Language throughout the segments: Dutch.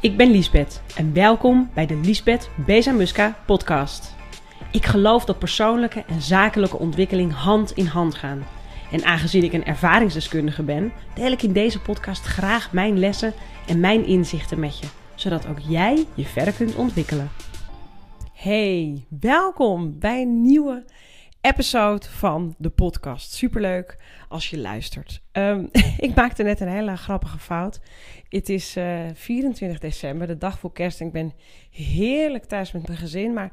Ik ben Liesbeth en welkom bij de Liesbeth Bezamuska podcast. Ik geloof dat persoonlijke en zakelijke ontwikkeling hand in hand gaan. En aangezien ik een ervaringsdeskundige ben, deel ik in deze podcast graag mijn lessen en mijn inzichten met je, zodat ook jij je verder kunt ontwikkelen. Hey, welkom bij een nieuwe episode van de podcast. Superleuk als je luistert. Ehm, ik maakte net een hele grappige fout. Het is 24 eh, december, de dag voor kerst. En ik ben heerlijk thuis met mijn gezin. Maar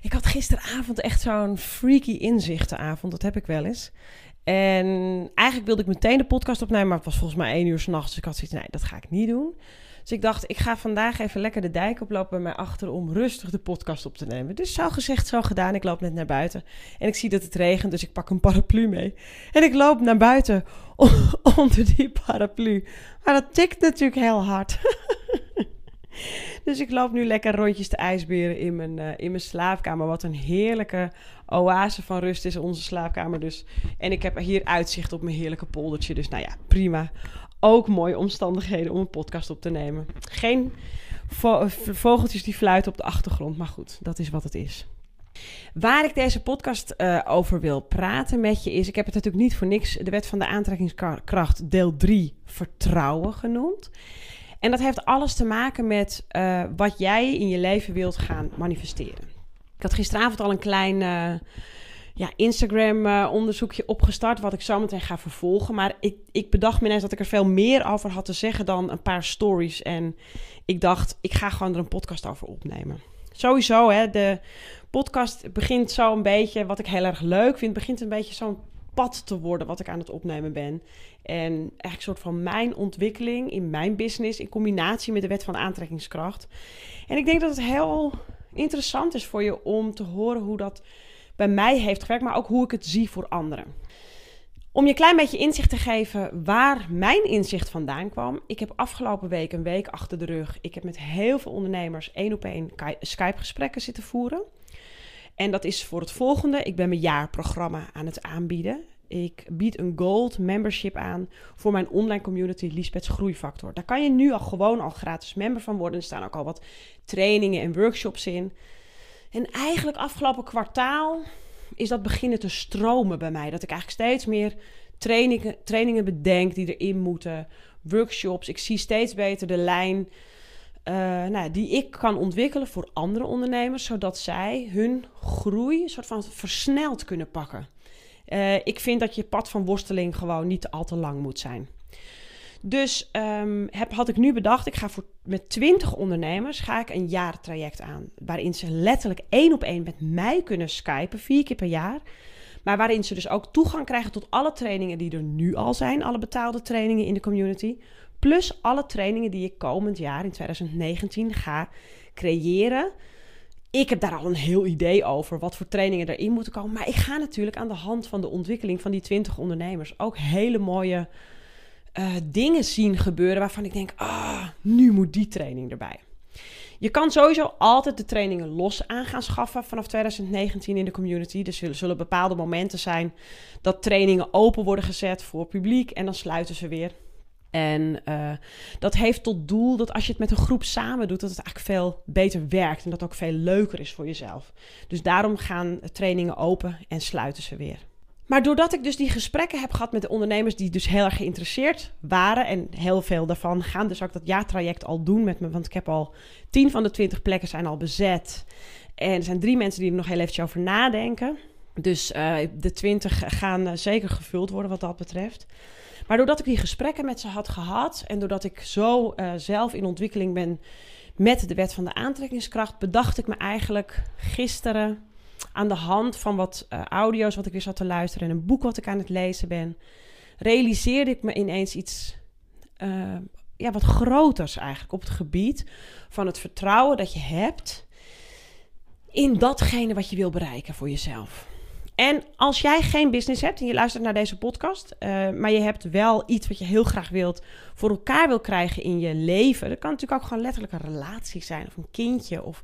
ik had gisteravond echt zo'n freaky inzichtenavond. Dat heb ik wel eens. En eigenlijk wilde ik meteen de podcast opnemen, maar het was volgens mij één uur s'nachts. Dus ik had zoiets nee, dat ga ik niet doen. Dus ik dacht, ik ga vandaag even lekker de dijk oplopen bij mij achter om rustig de podcast op te nemen. Dus zo gezegd, zo gedaan. Ik loop net naar buiten en ik zie dat het regent, dus ik pak een paraplu mee. En ik loop naar buiten onder die paraplu. Maar dat tikt natuurlijk heel hard. Dus ik loop nu lekker rondjes te ijsberen in mijn, uh, in mijn slaapkamer. Wat een heerlijke oase van rust is onze slaapkamer dus. En ik heb hier uitzicht op mijn heerlijke poldertje. Dus nou ja, prima ook mooie omstandigheden om een podcast op te nemen. Geen vogeltjes die fluiten op de achtergrond, maar goed, dat is wat het is. Waar ik deze podcast uh, over wil praten met je is, ik heb het natuurlijk niet voor niks de wet van de aantrekkingskracht deel 3 vertrouwen genoemd. En dat heeft alles te maken met uh, wat jij in je leven wilt gaan manifesteren. Ik had gisteravond al een klein uh, ja, Instagram-onderzoekje uh, opgestart, wat ik zo meteen ga vervolgen. Maar ik, ik bedacht me ineens dat ik er veel meer over had te zeggen dan een paar stories. En ik dacht, ik ga gewoon er een podcast over opnemen. Sowieso, hè, de podcast begint zo een beetje, wat ik heel erg leuk vind, begint een beetje zo'n pad te worden wat ik aan het opnemen ben. En eigenlijk een soort van mijn ontwikkeling in mijn business in combinatie met de wet van aantrekkingskracht. En ik denk dat het heel interessant is voor je om te horen hoe dat bij mij heeft gewerkt, maar ook hoe ik het zie voor anderen. Om je een klein beetje inzicht te geven waar mijn inzicht vandaan kwam. Ik heb afgelopen week een week achter de rug. Ik heb met heel veel ondernemers één op één Skype-gesprekken zitten voeren. En dat is voor het volgende. Ik ben mijn jaarprogramma aan het aanbieden. Ik bied een gold membership aan voor mijn online community Liesbeth's Groeifactor. Daar kan je nu al gewoon al gratis member van worden. Er staan ook al wat trainingen en workshops in. En eigenlijk afgelopen kwartaal is dat beginnen te stromen bij mij. Dat ik eigenlijk steeds meer trainingen, trainingen bedenk die erin moeten. Workshops. Ik zie steeds beter de lijn uh, nou, die ik kan ontwikkelen voor andere ondernemers. Zodat zij hun groei een soort van versneld kunnen pakken. Uh, ik vind dat je pad van worsteling gewoon niet al te lang moet zijn. Dus um, heb, had ik nu bedacht, ik ga voor, met 20 ondernemers ga ik een jaartraject aan. Waarin ze letterlijk één op één met mij kunnen skypen, vier keer per jaar. Maar waarin ze dus ook toegang krijgen tot alle trainingen die er nu al zijn. Alle betaalde trainingen in de community. Plus alle trainingen die ik komend jaar in 2019 ga creëren. Ik heb daar al een heel idee over wat voor trainingen erin moeten komen. Maar ik ga natuurlijk aan de hand van de ontwikkeling van die 20 ondernemers ook hele mooie uh, dingen zien gebeuren waarvan ik denk, ah, nu moet die training erbij. Je kan sowieso altijd de trainingen los aan gaan schaffen vanaf 2019 in de community. Er zullen, bepaalde momenten zijn dat trainingen open worden gezet voor publiek en dan sluiten ze weer. En uh, dat heeft tot doel dat als je het met een groep samen doet, dat het eigenlijk veel beter werkt en dat ook veel leuker is voor jezelf. Dus daarom gaan trainingen open en sluiten ze weer. Maar doordat ik dus die gesprekken heb gehad met de ondernemers die dus heel erg geïnteresseerd waren. En heel veel daarvan gaan dus ook dat jaartraject al doen met me. Want ik heb al 10 van de 20 plekken zijn al bezet. En er zijn drie mensen die er nog heel eventjes over nadenken. Dus uh, de 20 gaan uh, zeker gevuld worden wat dat betreft. Maar doordat ik die gesprekken met ze had gehad. En doordat ik zo uh, zelf in ontwikkeling ben met de wet van de aantrekkingskracht. Bedacht ik me eigenlijk gisteren aan de hand van wat uh, audio's wat ik weer zat te luisteren en een boek wat ik aan het lezen ben, realiseerde ik me ineens iets uh, ja, wat groters eigenlijk op het gebied van het vertrouwen dat je hebt in datgene wat je wil bereiken voor jezelf. En als jij geen business hebt en je luistert naar deze podcast, uh, maar je hebt wel iets wat je heel graag wilt voor elkaar wil krijgen in je leven, dat kan natuurlijk ook gewoon letterlijk een relatie zijn of een kindje of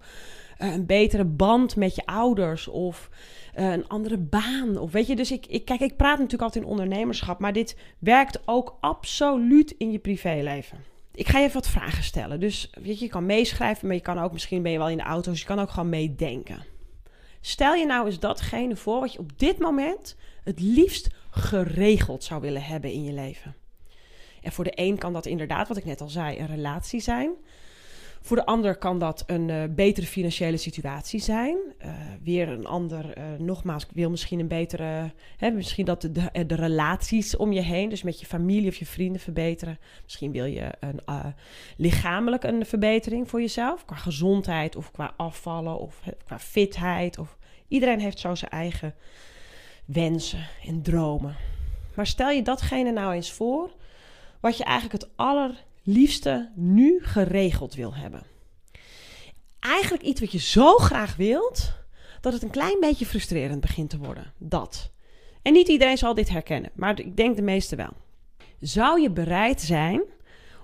een betere band met je ouders of uh, een andere baan. Of weet je, dus ik, ik, kijk, ik praat natuurlijk altijd in ondernemerschap, maar dit werkt ook absoluut in je privéleven. ik ga je even wat vragen stellen. Dus weet je, je kan meeschrijven, maar je kan ook, misschien ben je wel in de auto, dus je kan ook gewoon meedenken. Stel je nou eens datgene voor wat je op dit moment het liefst geregeld zou willen hebben in je leven. En voor de een kan dat inderdaad, wat ik net al zei, een relatie zijn. Voor de ander kan dat een uh, betere financiële situatie zijn. Uh, weer een ander, uh, nogmaals, wil misschien een betere, hè, misschien dat de, de, de, relaties om je heen, dus met je familie of je vrienden verbeteren. Misschien wil je een, lichamelijk een verbetering voor jezelf, qua gezondheid of qua afvallen of qua fitheid. Of, iedereen heeft zo zijn eigen wensen en dromen. Maar stel je datgene nou eens voor, wat je eigenlijk het aller liefste nu geregeld wil hebben. Eigenlijk iets wat je zo graag wilt, dat het een klein beetje frustrerend begint te worden. Dat. En niet iedereen zal dit herkennen, maar ik denk de meeste wel. Zou je bereid zijn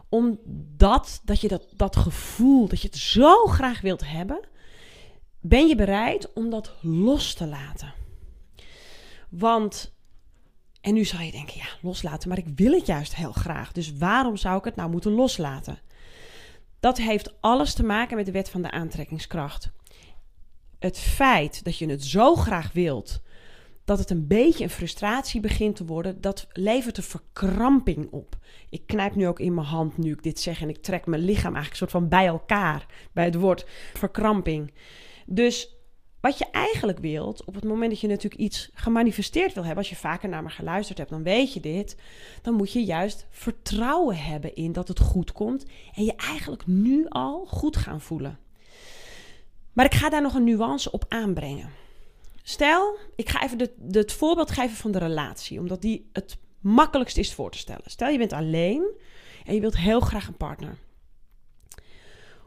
om dat, dat je dat, dat gevoel, dat je het zo graag wilt hebben, ben je bereid om dat los te laten? Want en nu zou je denken, ja, loslaten, maar ik wil het juist heel graag. Dus waarom zou ik het nou moeten loslaten? Dat heeft alles te maken met de wet van de aantrekkingskracht. Het feit dat je het zo graag wilt, dat het een beetje een frustratie begint te worden, dat levert een verkramping op. Ik knijp nu ook in mijn hand nu ik dit zeg en ik trek mijn lichaam eigenlijk een soort van bij elkaar bij het woord verkramping. Dus wat je eigenlijk wilt, op het moment dat je natuurlijk iets gemanifesteerd wil hebben, als je vaker naar me geluisterd hebt, dan weet je dit. Dan moet je juist vertrouwen hebben in dat het goed komt en je eigenlijk nu al goed gaan voelen. Maar ik ga daar nog een nuance op aanbrengen. Stel, ik ga even de, het voorbeeld geven van de relatie, omdat die het makkelijkst is voor te stellen. Stel, je bent alleen en je wilt heel graag een partner.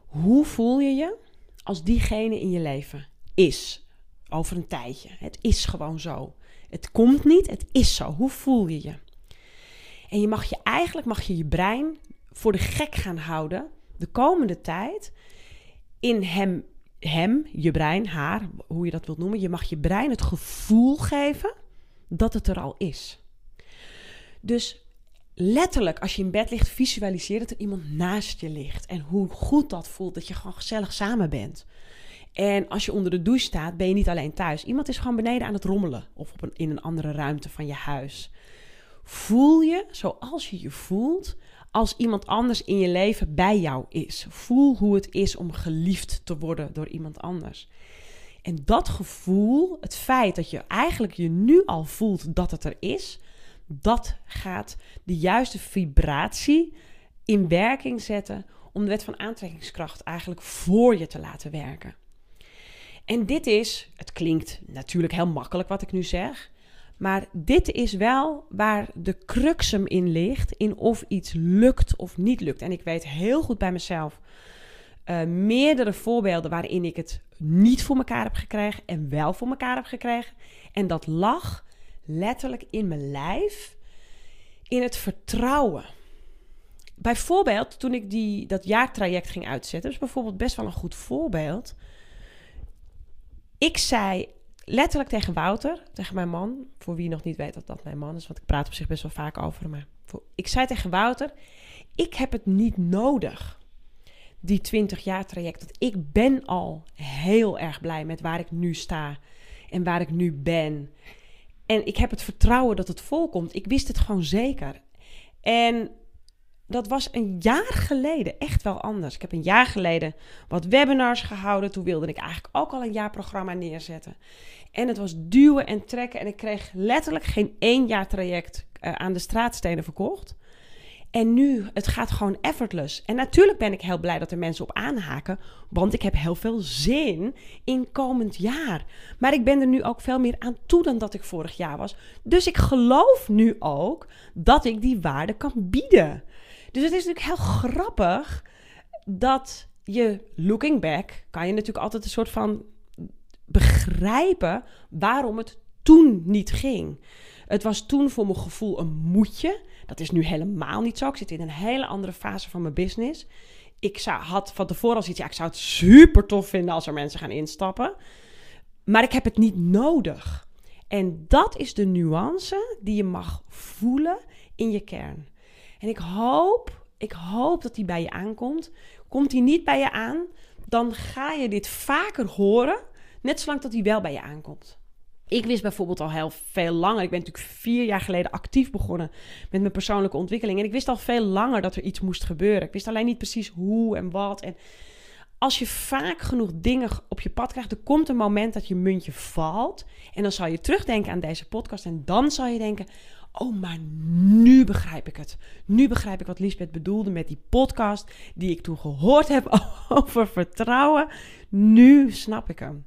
Hoe voel je je als diegene in je leven is over een tijdje. Het is gewoon zo. Het komt niet, het is zo. Hoe voel je je? En je mag je eigenlijk mag je je brein voor de gek gaan houden de komende tijd in hem, hem, je brein, haar, hoe je dat wilt noemen. Je mag je brein het gevoel geven dat het er al is. Dus letterlijk, als je in bed ligt, visualiseer dat er iemand naast je ligt. En hoe goed dat voelt, dat je gewoon gezellig samen bent. En als je onder de douche staat, ben je niet alleen thuis. Iemand is gewoon beneden aan het rommelen of op in een andere ruimte van je huis. Voel je zoals je je voelt als iemand anders in je leven bij jou is. Voel hoe het is om geliefd te worden door iemand anders. En dat gevoel, het feit dat je eigenlijk je nu al voelt dat het er is, dat gaat de juiste vibratie in werking zetten om de wet van aantrekkingskracht eigenlijk voor je te laten werken. En dit is, het klinkt natuurlijk heel makkelijk wat ik nu zeg, maar dit is wel waar de cruxum in ligt, in of iets lukt of niet lukt. En ik weet heel goed bij mezelf uh, meerdere voorbeelden waarin ik het niet voor elkaar heb gekregen en wel voor elkaar heb gekregen. En dat lag letterlijk in mijn lijf, in het vertrouwen. Bijvoorbeeld toen ik die, dat jaartraject ging uitzetten, dus bijvoorbeeld best wel een goed voorbeeld. Ik zei letterlijk tegen Wouter, tegen mijn man, voor wie nog niet weet dat dat mijn man is, want ik praat op zich best wel vaak over hem. Ik zei tegen Wouter: Ik heb het niet nodig, die 20 jaar traject. Want ik ben al heel erg blij met waar ik nu sta en waar ik nu ben. En ik heb het vertrouwen dat het volkomt. Ik wist het gewoon zeker. En dat was een jaar geleden echt wel anders. Ik heb een jaar geleden wat webinars gehouden. Toen wilde ik eigenlijk ook al een jaarprogramma neerzetten. En het was duwen en trekken. En ik kreeg letterlijk geen één jaar traject uh, aan de straatstenen verkocht. En nu, het gaat gewoon effortless. En natuurlijk ben ik heel blij dat er mensen op aanhaken. Want ik heb heel veel zin in komend jaar. Maar ik ben er nu ook veel meer aan toe dan dat ik vorig jaar was. Dus ik geloof nu ook dat ik die waarde kan bieden. Dus het is natuurlijk heel grappig dat je, looking back, kan je natuurlijk altijd een soort van begrijpen waarom het toen niet ging. Het was toen voor mijn gevoel een moedje. Dat is nu helemaal niet zo. Ik zit in een hele andere fase van mijn business. Ik zou, had van tevoren al zoiets, ja, ik zou het super tof vinden als er mensen gaan instappen. Maar ik heb het niet nodig. En dat is de nuance die je mag voelen in je kern. En ik hoop Ik hoop dat die bij je aankomt. Komt die niet bij je aan, dan ga je dit vaker horen, net zolang dat die wel bij je aankomt. Ik wist bijvoorbeeld al heel veel langer. Ik ben natuurlijk vier jaar geleden actief begonnen met mijn persoonlijke ontwikkeling. En ik wist al veel langer dat er iets moest gebeuren. Ik wist alleen niet precies hoe en wat. En als je vaak genoeg dingen op je pad krijgt, er komt een moment dat je muntje valt. En dan zal je terugdenken aan deze podcast. En dan zal je denken: Oh, maar nu begrijp ik het. Nu begrijp ik wat Lisbeth bedoelde met die podcast die ik toen gehoord heb over vertrouwen. Nu snap ik hem.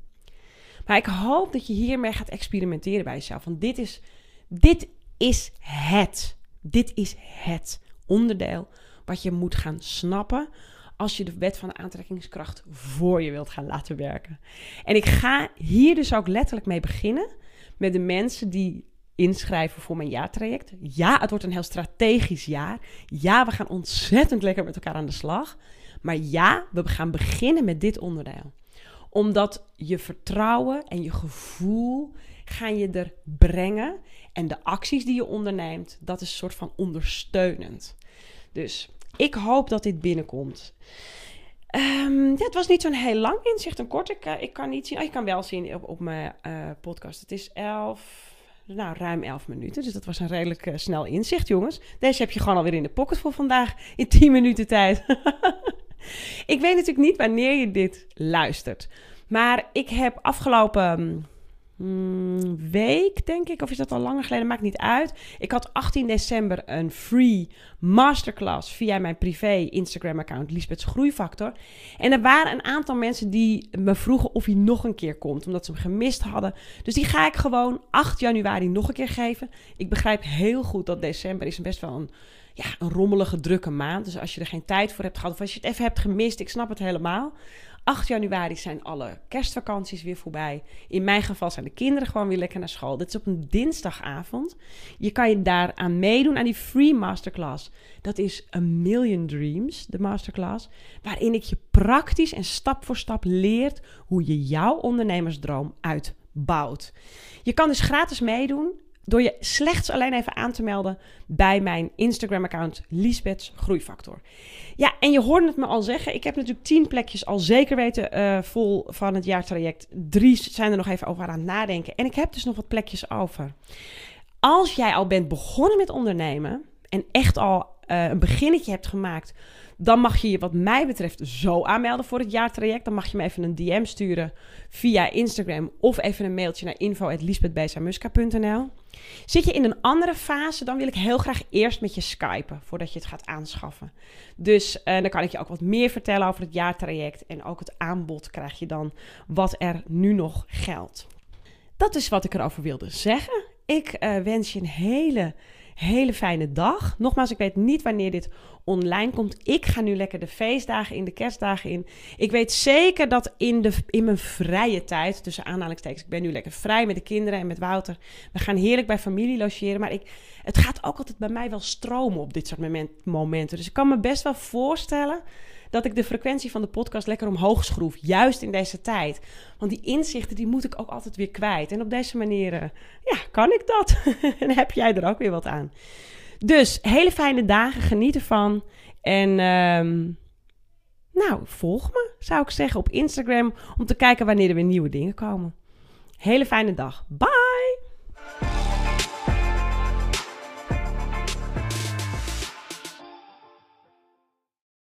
Maar ik hoop dat je hiermee gaat experimenteren bij jezelf. Want dit is, dit is het. Dit is het onderdeel wat je moet gaan snappen als je de wet van de aantrekkingskracht voor je wilt gaan laten werken. En ik ga hier dus ook letterlijk mee beginnen met de mensen die inschrijven voor mijn jaartraject. Ja, het wordt een heel strategisch jaar. Ja, we gaan ontzettend lekker met elkaar aan de slag. Maar ja, we gaan beginnen met dit onderdeel omdat je vertrouwen en je gevoel gaan je er brengen. En de acties die je onderneemt, dat is een soort van ondersteunend. Dus ik hoop dat dit binnenkomt. Um, ja, het was niet zo'n heel lang inzicht, een kort. Ik, uh, ik kan niet zien. Oh, je kan wel zien op, mijn uh, podcast. Het is 11, nou ruim 11 minuten. Dus dat was een redelijk uh, snel inzicht, jongens. Deze heb je gewoon alweer in de pocket voor vandaag in 10 minuten tijd. ik weet natuurlijk niet wanneer je dit luistert. Maar ik heb afgelopen mm, week, denk ik, of is dat al langer geleden, maakt niet uit. Ik had 18 december een free masterclass via mijn privé Instagram-account Lisbeth's Groeifactor. En er waren een aantal mensen die me vroegen of hij nog een keer komt, omdat ze hem gemist hadden. Dus die ga ik gewoon 8 januari nog een keer geven. Ik begrijp heel goed dat december is best wel een ja, een rommelige, drukke maand. Dus als je er geen tijd voor hebt gehad of als je het even hebt gemist, ik snap het helemaal. 8 januari zijn alle kerstvakanties weer voorbij. In mijn geval zijn de kinderen gewoon weer lekker naar school. Dit is op een dinsdagavond. Je kan je daaraan meedoen aan die free masterclass. Dat is A Million Dreams, de masterclass. Waarin ik je praktisch en stap voor stap leert hoe je jouw ondernemersdroom uitbouwt. Je kan dus gratis meedoen door je slechts alleen even aan te melden bij mijn Instagram-account Liesbeths Groeifactor. Ja, en je hoorde het me al zeggen. Ik heb natuurlijk tien plekjes al zeker weten uh, vol van het jaartraject. Drie zijn er nog even over aan het nadenken. En ik heb dus nog wat plekjes over. Als jij al bent begonnen met ondernemen en echt al uh, een beginnetje hebt gemaakt dan mag je je wat mij betreft zo aanmelden voor het jaartraject. Dan mag je me even een DM sturen via Instagram of even een mailtje naar info.lisbethbesamuska.nl. Zit je in een andere fase, dan wil ik heel graag eerst met je skypen voordat je het gaat aanschaffen. Dus uh, dan kan ik je ook wat meer vertellen over het jaartraject en ook het aanbod krijg je dan wat er nu nog geldt. Dat is wat ik erover wilde zeggen. Ik uh, wens je een hele hele fijne dag. Nogmaals, ik weet niet wanneer dit online komt. Ik ga nu lekker de feestdagen in, de kerstdagen in. Ik weet zeker dat in, de, in mijn vrije tijd, tussen aanhalingstekens, ik ben nu lekker vrij met de kinderen en met Wouter. We gaan heerlijk bij familie logeren. Maar ik, het gaat ook altijd bij mij wel stromen op dit soort momenten. Dus ik kan me best wel voorstellen dat ik de frequentie van de podcast lekker omhoog schroef. Juist in deze tijd. Want die inzichten die moet ik ook altijd weer kwijt. En op deze manier, ja, kan ik dat. en heb jij er ook weer wat aan. Dus hele fijne dagen, geniet ervan. En um, nou, volg me, zou ik zeggen, op Instagram om te kijken wanneer er weer nieuwe dingen komen. Hele fijne dag. Bye!